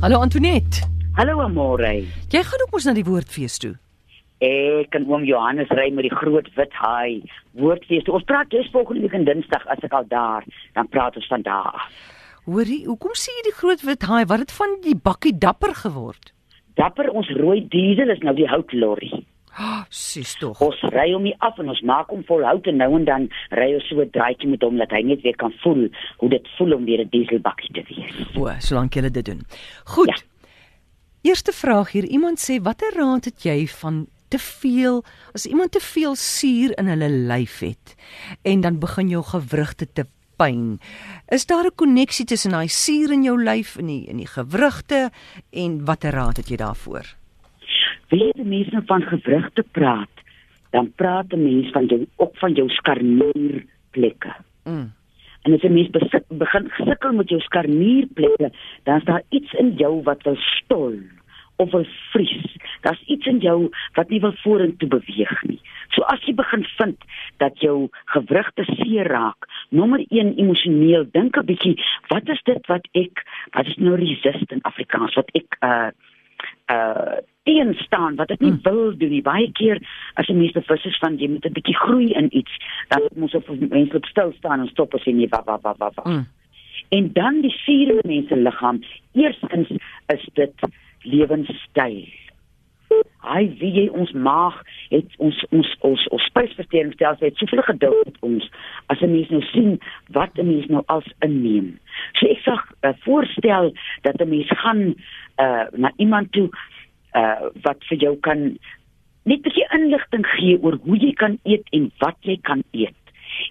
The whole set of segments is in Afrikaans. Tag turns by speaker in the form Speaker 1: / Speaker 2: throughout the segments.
Speaker 1: Hallo Antoinette.
Speaker 2: Hallo Amore.
Speaker 1: Jy gaan ook mos na die woordfees toe.
Speaker 2: Ek en oom Johannes ry met die groot wit haai woordfees. Ons praat dus volgende week in Dinsdag as ek al daar, dan praat ons van daar. af.
Speaker 1: Hoorie, hoekom sê jy die groot wit haai? Wat het van die bakkie dapper geword?
Speaker 2: Dapper ons rooi diesel is nou die houtlorry.
Speaker 1: Ah, sis tog.
Speaker 2: Ons ry hom nie af en ons maak hom vol hout en nou en dan ry ons so 'n draaitjie met hom dat hy net weer kan voel hoe dit voel om weer 'n dieselbakkie te wees.
Speaker 1: O, solank jy dit doen. Goed.
Speaker 2: Ja.
Speaker 1: Eerste vraag hier. Iemand sê watter raad het jy van te veel as iemand te veel suur in hulle lyf het en dan begin jou gewrigte te pyn. Is daar 'n koneksie tussen daai suur in jou lyf en die in die gewrigte en watter raad het jy daarvoor?
Speaker 2: Wie die mense van gewrigte praat, dan praat 'n mens van jou ook van jou skarnierplekke.
Speaker 1: Mm.
Speaker 2: En as 'n mens besit, begin sukkel met jou skarnierplekke, dan is daar iets in jou wat wil stol of wil vries. Daar's iets in jou wat nie wil vorentoe beweeg nie. So as jy begin vind dat jou gewrigte seer raak, nommer 1 emosioneel, dink 'n bietjie, wat is dit wat ek wat is nou resist in Afrikaans wat ek uh uh teen staan wat ek nie
Speaker 1: Mm.
Speaker 2: wil doen nie. Baie keer as 'n mens bewus is van jy moet 'n bietjie groei in iets, dan moet ons op mense op stil staan en stop as jy nie wa wa wa wa. wa.
Speaker 1: Mm.
Speaker 2: En dan die vierde mense liggaam. Eerstens is dit lewenstyl. Hy wie jy ons maag het ons ons ons ons spysverteringsstelsel het soveel geduld met ons as 'n mens nou sien wat 'n mens nou als inneem. So ek sê uh, voorstel dat 'n mens gaan uh, na iemand toe uh, wat vir jou kan net 'n bietjie inligting gee oor hoe jy kan eet en wat jy kan eet.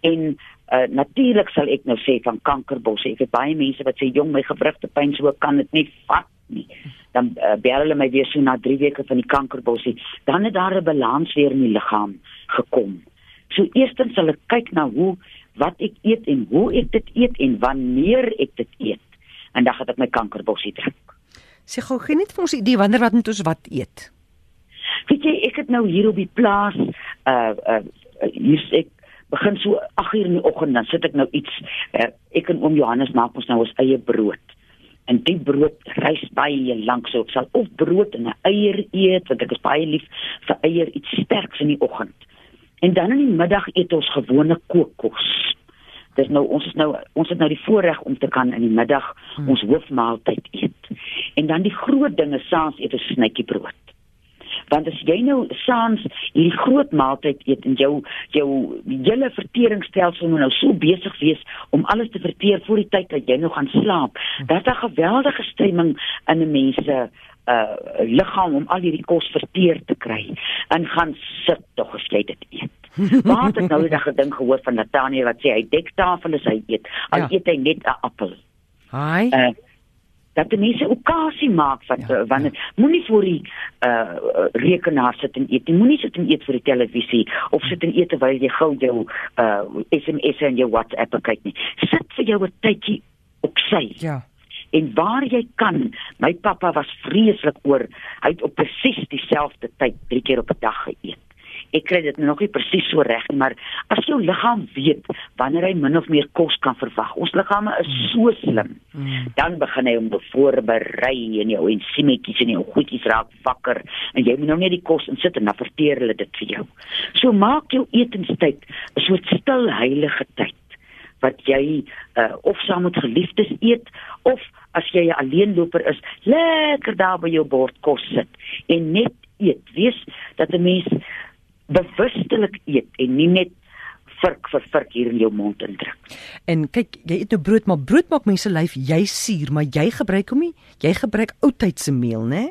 Speaker 2: En uh, natuurlik sal ek nou sê van kankerbos. Ek het baie mense wat sê jong my gewrigte pyn so kan dit nie vat nie. Dan uh, bel hulle my weer so na 3 weke van die kankerbosie. Dan het daar 'n balans weer in die liggaam gekom. So eerstens sal ek kyk na hoe wat ek eet en hoe ek dit eet en wanneer ek dit eet. En dan gaan ek my kankerbossie drink.
Speaker 1: Sê gou gee net vir ons idee wanneer wat moet ons wat eet?
Speaker 2: Weet jy, ek het nou hier op die plaas uh uh hier is ek begin so 8 uur in die oggend dan sit ek nou iets uh, ek en oom Johannes maak ons nou ons eie brood. En die brood rys baie lank so ek sal of brood en 'n eier eet want ek is baie lief vir eier iets sterks in die oggend. En dan in die middag eet ons gewone kookkos. Dis nou ons is nou ons het nou die voorreg om te kan in die middag
Speaker 1: Hmm.
Speaker 2: ons hoofmaaltyd eet. En dan die groot dinge saans eet 'n snytjie brood want as jy nou saans hierdie groot maaltyd eet en jou jou hele verteringsstelsel moet nou so besig wees om alles te verteer voor die tyd dat jy nou gaan slaap, dat daar geweldige stremming in 'n mens se uh liggaam om al hierdie kos verteer te kry en gaan sit tog as jy dit eet. Maar het ek nou dag gedink gehoor van Natanie wat sê hy dektafel is hy eet, al
Speaker 1: Ja.
Speaker 2: ja. eet hy net 'n appel
Speaker 1: Haai.
Speaker 2: uh dat die mense okasie maak van
Speaker 1: Ja,
Speaker 2: ja, wanneer moenie voor die uh rekenaar sit en eet nie moenie sit en eet vir die televisie of sit en eet terwyl jy gou jou uh SMS en jou WhatsApp kyk nie sit vir jou 'n tydjie op sy
Speaker 1: Ja.
Speaker 2: En waar jy kan my pappa was vreeslik oor hy het op presies dieselfde tyd drie keer op 'n dag geëet ek kry dit nog nie presies so reg nie maar as jou liggaam weet wanneer hy min of meer kos kan verwag ons liggame is so slim
Speaker 1: Mm.
Speaker 2: dan begin hy om te voorberei en jou ensiemetjies en jou goedjies raak wakker en jy moet nou net die kos insit en dan verteer hulle dit vir jou. So maak jou etenstyd 'n soort stil heilige tyd wat jy uh, of saam met geliefdes eet of as jy 'n alleenloper is, lekker daar by jou bord kos sit en net eet. Wees dat 'n mens bewustelik eet en nie net virk vir virk hier in jou mond indruk.
Speaker 1: En kyk, jy eet nou brood, maar brood maak mense lyf jy suur, maar jy gebruik hom nie. Jy gebruik oudtydse meel, né?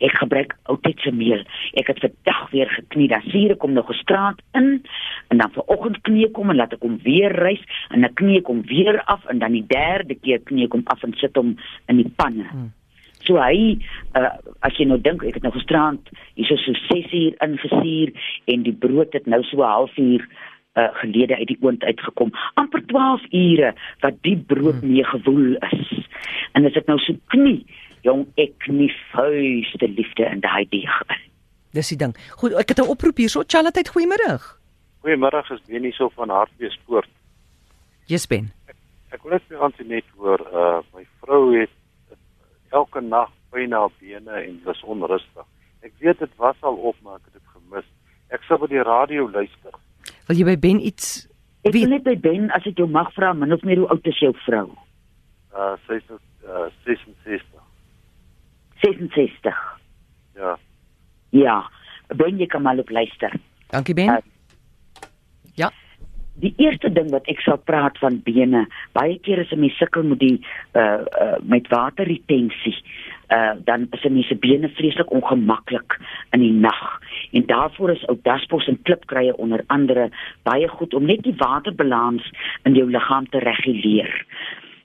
Speaker 2: Ek gebruik oudtydse meel. Ek het vandag weer geknie. Dan suur ek hom nog gisteraand in en dan vanoggend knie ek hom en laat ek hom weer rys en dan knie ek hom weer af en dan die derde keer knie ek hom af en sit hom in die panne.
Speaker 1: Hmm.
Speaker 2: So hy uh, as jy nou dink ek het nou gisteraand hierso so 6 uur ingesuur en die brood het nou so 'n halfuur uh, gelede uit die oond uitgekom. amper 12 ure wat die brood mee gewoel is. En as ek nou so knie, jong ek knie vuiste liefde in daai deeg. in.
Speaker 1: Dis die ding. Goed, ek het 'n oproep hierso. Charlotte, goeiemôre.
Speaker 3: Goeiemôre, is Benie so van Hartbeespoort.
Speaker 1: Yes Ben.
Speaker 3: Ek wil net by Antoinette hoor, uh my vrou het elke nag pyn na bene en dis onrustig. Ek weet dit was al op, maar ek het dit gemis. Ek sou by die radio luister.
Speaker 1: Wil jy by Ben iets
Speaker 2: Ek wil net by Ben as ek jou mag vra, min of meer hoe oud is jou vrou?
Speaker 3: Uh sy is uh 66.
Speaker 2: 66.
Speaker 3: Ja.
Speaker 2: Ja. Ben jy kan maar op luister.
Speaker 1: Dankie Ben.
Speaker 2: Uh,
Speaker 1: Ja.
Speaker 2: Die eerste ding wat ek sal praat van bene, baie keer as 'n mens sukkel met die uh, uh met waterretensie, uh dan is 'n mens se bene vreeslik ongemaklik in die nag. En daarvoor is ou daspos en klipkrye onder andere baie goed om net die waterbalans in jou liggaam te reguleer.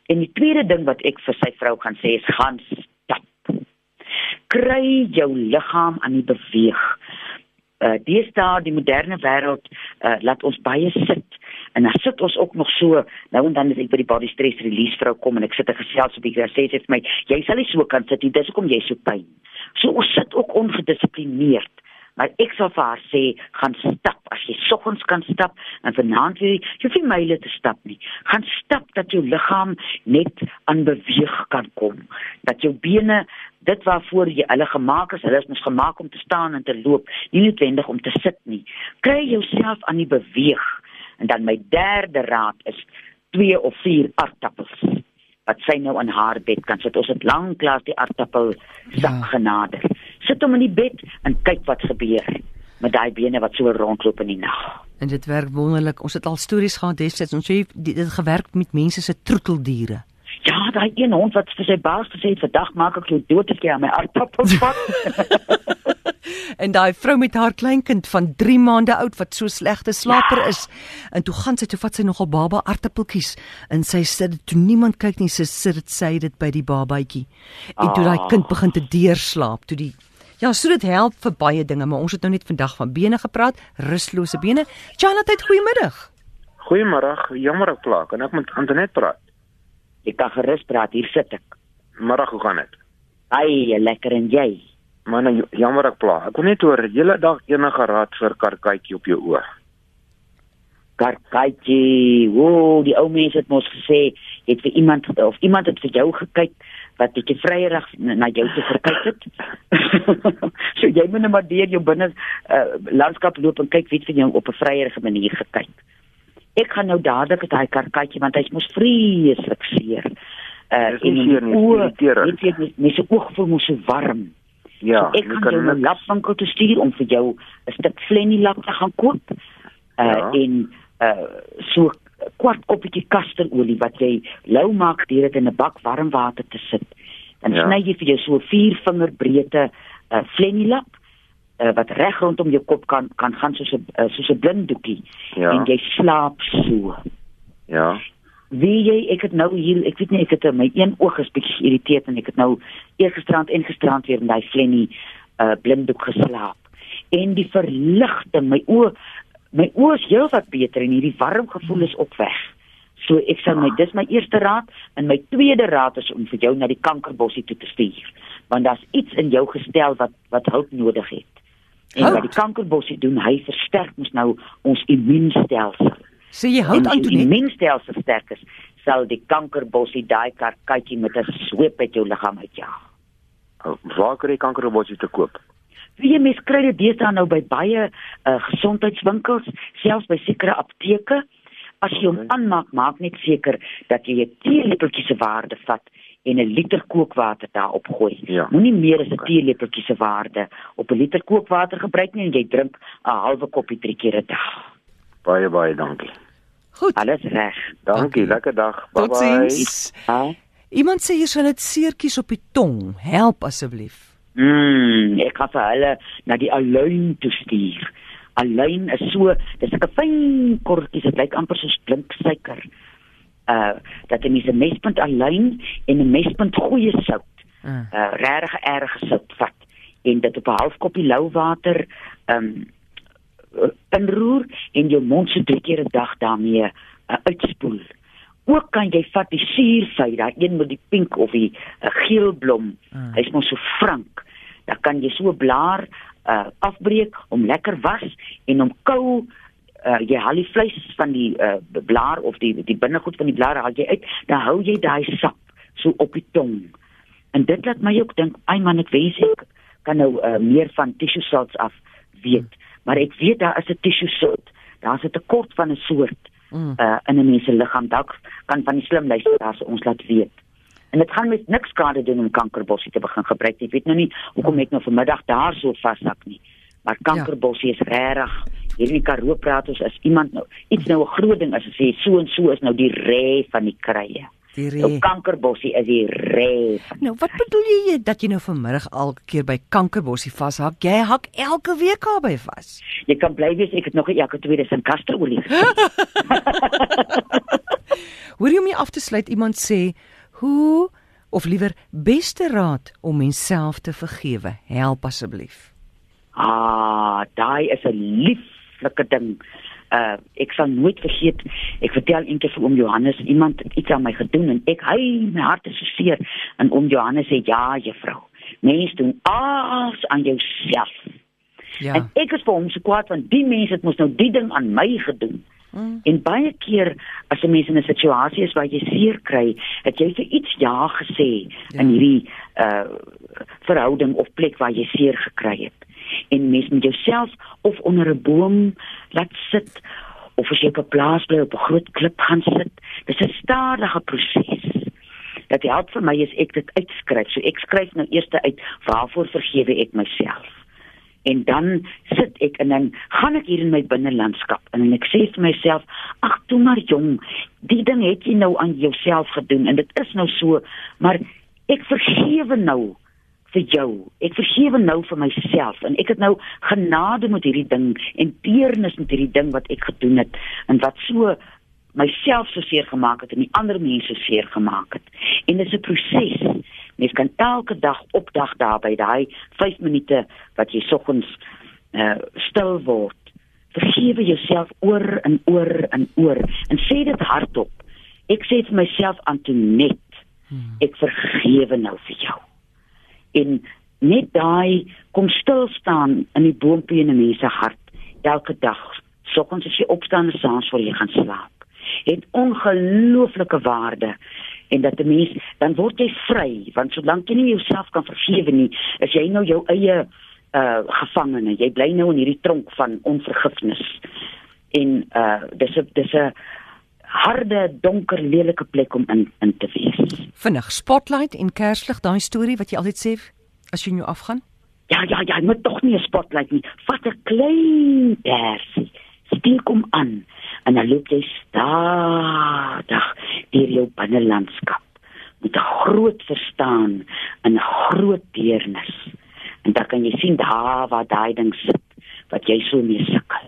Speaker 2: En die tweede ding wat ek vir sy vrou gaan sê is gaan. Kry jou liggaam aan die beweeg. Uh deesdae die moderne wêreld uh laat ons baie sit. En dan sit ons ook nog so nou en dan as ek by die body stress release vrou kom en ek sit en gesels op die gras sê sy vir my jy sal nie so kan sit nie dis hoekom jy so pyn. So ons sit ook ongedissiplineerd. Maar ek sal vir haar sê gaan stap. As jy soggens kan stap en vanaand weer jy hoef nie myle te stap nie. Gaan stap dat jou liggaam net aan beweeg kan kom. Dat jou bene dit waarvoor jy hulle gemaak is, hulle is mos gemaak om te staan en te loop, nie noodwendig om te sit nie. Kry jouself aan die beweeg. En dan my derde raad is 2 of 4 aardappels wat sy nou in haar bed kan sit. Ons het lanklaas die aardappel sak
Speaker 1: Ja.
Speaker 2: ja. genader. Sit hom in die bed en kyk wat gebeur met daai bene wat so rondloop in die nag.
Speaker 1: En dit werk wonderlik. Ons het al stories gehad destyds. Ons sê dit het gewerk met mense se troeteldiere.
Speaker 2: Ja, daai een hond wat vir sy baas gesê het, "Vandag maak ek jou dood as jy aan my aardappels vat."
Speaker 1: En daai vrou met haar kleinkind van 3 maande oud wat so slegte slaper
Speaker 2: Ja.
Speaker 1: is. En toe gaan sy toe vat sy nogal baba aartappeltjies en sy sit dit toe niemand kyk nie, sy sit dit sy dit by die babatjie. En toe daai
Speaker 2: Ah.
Speaker 1: kind begin te deurslaap, toe die Ja, so dit help vir baie dinge, maar ons het nou net vandag van bene gepraat, rustlose bene. Charlotte, goeiemiddag.
Speaker 4: Goeiemôre, jammer ek pla. Kan ek met Antoinette praat?
Speaker 2: Jy kan gerus praat, hier sit ek.
Speaker 4: Môre, hoe gaan dit?
Speaker 2: Ai, lekker en jy.
Speaker 4: Man, jammer ek pla. Ek wil net hoor, hele dag enige raad vir karkytjie op jou oë.
Speaker 2: Karkaitjie. Woe, die ou mense het mos gesê, het vir iemand of iemand het vir jou gekyk wat bietjie vryerig na jou te verkyk het. so jy moet net maar deur jou binne uh, landskap loop en kyk wie het vir jou op 'n vryeige manier gekyk. Ek gaan nou dadelik met daai karkaitjie want hy's mos vreeslik seer. Uh
Speaker 4: nie seer nie, irriterend.
Speaker 2: Weet jy, mense oog voel mos so warm.
Speaker 4: Ja,
Speaker 2: ek
Speaker 4: jy
Speaker 2: kan jou na lapwinkel toe stuur om vir jou 'n stuk flenny lap te gaan koop. Uh
Speaker 4: Ja.
Speaker 2: en uh so 'n kwart koppie kasterolie wat jy lou maak deur dit in 'n bak warm water te sit. Dan
Speaker 4: Ja.
Speaker 2: sny jy vir jou so 4 vinger breedte uh flenny lap uh, wat reg rondom jou kop kan kan gaan soos 'n uh, soos 'n blinddoekie
Speaker 4: Ja.
Speaker 2: en jy slaap so.
Speaker 4: Ja.
Speaker 2: Wie jy ek het nou hier ek weet nie ek het my een oog is bietjie geïrriteerd en ek het nou eergisterand en gisterand weer in daai flenny uh blinddoek geslaap. En die verligting, my oë my oë is heelwat beter en hierdie warm gevoel is ook weg. So ek sal my dis my eerste raad en my tweede raad is om vir jou na die kankerbossie toe te stuur. Want daar's iets in jou gestel wat wat hulp nodig het. En wat die kankerbossie doen, hy versterk ons nou ons immuunstelsel.
Speaker 1: Sê jy hout aan toe
Speaker 2: die
Speaker 1: net.
Speaker 2: immuunstelsel sterk is, sal die kankerbossie daai karkatjie met 'n sweep uit jou liggaam uitjaag.
Speaker 4: Oh, Waar kry jy kankerrobotjie te koop?
Speaker 2: Wie jy mens kry dit deesdae nou by baie uh, gesondheidswinkels, selfs by sekere apteke. As jy hom aanmaak, maak net seker dat jy 'n teelepeltjie se waarde vat en 'n liter kookwater daarop gooi.
Speaker 4: Ja.
Speaker 2: Moenie meer as 'n
Speaker 4: Okay.
Speaker 2: teelepeltjie se waarde op 'n liter kookwater gebruik nie en jy drink 'n halwe koppie drie keer 'n dag.
Speaker 4: Baie baie dankie.
Speaker 1: Goed.
Speaker 2: Alles reg.
Speaker 4: Dankie,
Speaker 1: Dankie.
Speaker 4: lekker dag. Bye bye.
Speaker 1: Totsiens. Iemand sê hier sal dit seertjies op die tong. Help asseblief.
Speaker 2: Mm, ek gaan vir hulle na die aluin toe stuur. Aluin is so, dis 'n fyn korreltjies, dit lyk amper soos blink suiker. Uh dat jy mens 'n mespunt aluin en 'n mespunt goeie sout,
Speaker 1: Uh.
Speaker 2: uh regtig erge sout vat en dit op 'n half koppie lou water um uh, inroer en jou mond so drie keer 'n dag daarmee uh, uitspoel. Ook kan jy vat die suurvy, daai een met die pink of die uh, geel blom.
Speaker 1: Ah.
Speaker 2: Hy's mos so frank. Dan kan jy so 'n blaar uh afbreek om lekker was en om kou uh jy haal die vleis van die uh blaar of die die binnegoed van die blaar haal jy uit, dan hou jy daai sap so op die tong. En dit laat my ook dink, ai man, ek wens ek kan nou uh, meer van tissue salts af weet, maar ek weet daar is 'n tissue salt. Daar's 'n tekort van 'n soort uh, in 'n mens se liggaam. Dalk kan van die slim luisteraars ons laat weet. En dit gaan met niks skade doen om kankerbossie te begin gebruik. Ek weet nou nie hoekom ek nou vanmiddag daar so vashak nie. Maar kankerbossie is regtig hierdie Karoo praat ons as iemand nou iets nou 'n groot ding as sê so en so is nou die rê van die krye.
Speaker 1: Die
Speaker 2: Nou
Speaker 1: re.
Speaker 2: kankerbossie is die van-
Speaker 1: Nou, wat bedoel jy dat jy nou vanmiddag elke keer by kankerbossie vashak? Jy hak elke week daarby vas.
Speaker 2: Jy kan bly wees ek het nog 'n elke tweede sin kasterolie.
Speaker 1: Hoor jy om jy af te sluit iemand sê hoe of liewer beste raad om menself te vergewe. Help asseblief.
Speaker 2: Ah, daai is 'n lieflike ding. Uh ek sal nooit vergeet. Ek vertel eendag vir oom Johannes iemand het iets aan my gedoen en ek hy my hart is seer en oom Johannes sê ja, juffrou. Mens doen alles aan jouself.
Speaker 1: Ja.
Speaker 2: En ek is vir hom so kwaad want die mense het mos nou die ding aan my gedoen.
Speaker 1: Mm.
Speaker 2: En baie keer as 'n mens in 'n situasie is waar jy seer kry, het jy vir iets ja gesê
Speaker 1: Ja.
Speaker 2: in hierdie uh verhouding of plek waar jy seer gekry het. En mens moet jouself of onder 'n boom laat sit of as jy op 'n plaas bly op 'n groot klip gaan sit. Dis 'n stadige proses. Dat help vir my is ek dit uitskryf. So ek skryf nou eers uit waarvoor vergewe ek myself. En dan sit ek en dan gaan ek hier in my binnelandskap en, en ek sê vir myself, ag toe maar jong, die ding het jy nou aan jouself gedoen en dit is nou so, maar ek vergewe nou vir jou. Ek vergewe nou vir myself en ek het nou genade met hierdie ding en deernis met hierdie ding wat ek gedoen het en wat so myself so seer gemaak het en die ander mense seer gemaak het. En dit is 'n proses. Mens kan elke dag opdag daarby daai 5 minute wat jy soggens uh, stil word. Vergewe jouself oor en oor en oor en sê dit hardop. Ek sê vir myself Antoinette, ek vergewe nou vir jou. En net daai kom stil staan in die boompie in 'n mens se hart elke dag. Soggens as jy opstaan en saans voor jy gaan slaap. Het ongelooflike waarde. En dat 'n mens dan word jy vry want solank jy nie jouself kan vergewe nie is jy nou jou eie uh gevangene. Jy bly nou in hierdie tronk van onvergifnis. En uh dis 'n dis 'n harde donker lelike plek om in in te wees
Speaker 1: Vinnig spotlight en kerslig daai storie wat jy altyd sê as jy nou afgaan.
Speaker 2: ja ja ja moet tog nie 'n spotlight nie vat 'n klein persie steek hom aan en dan loop jy stadig deur jou binnelandskap met 'n groot verstaan en 'n groot deernis. En dan kan jy sien daar waar daai ding sit wat jy so mee sukkel.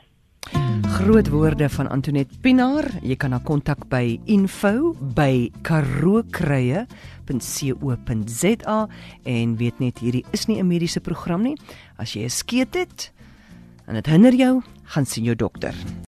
Speaker 1: Groot woorde van Antoinette Pinaar. Jy kan haar kontak by info@karookruie.co.za en weet net hierdie is nie 'n mediese program nie. As jy 'n skeet het en dit hinder jou, gaan sien jou dokter.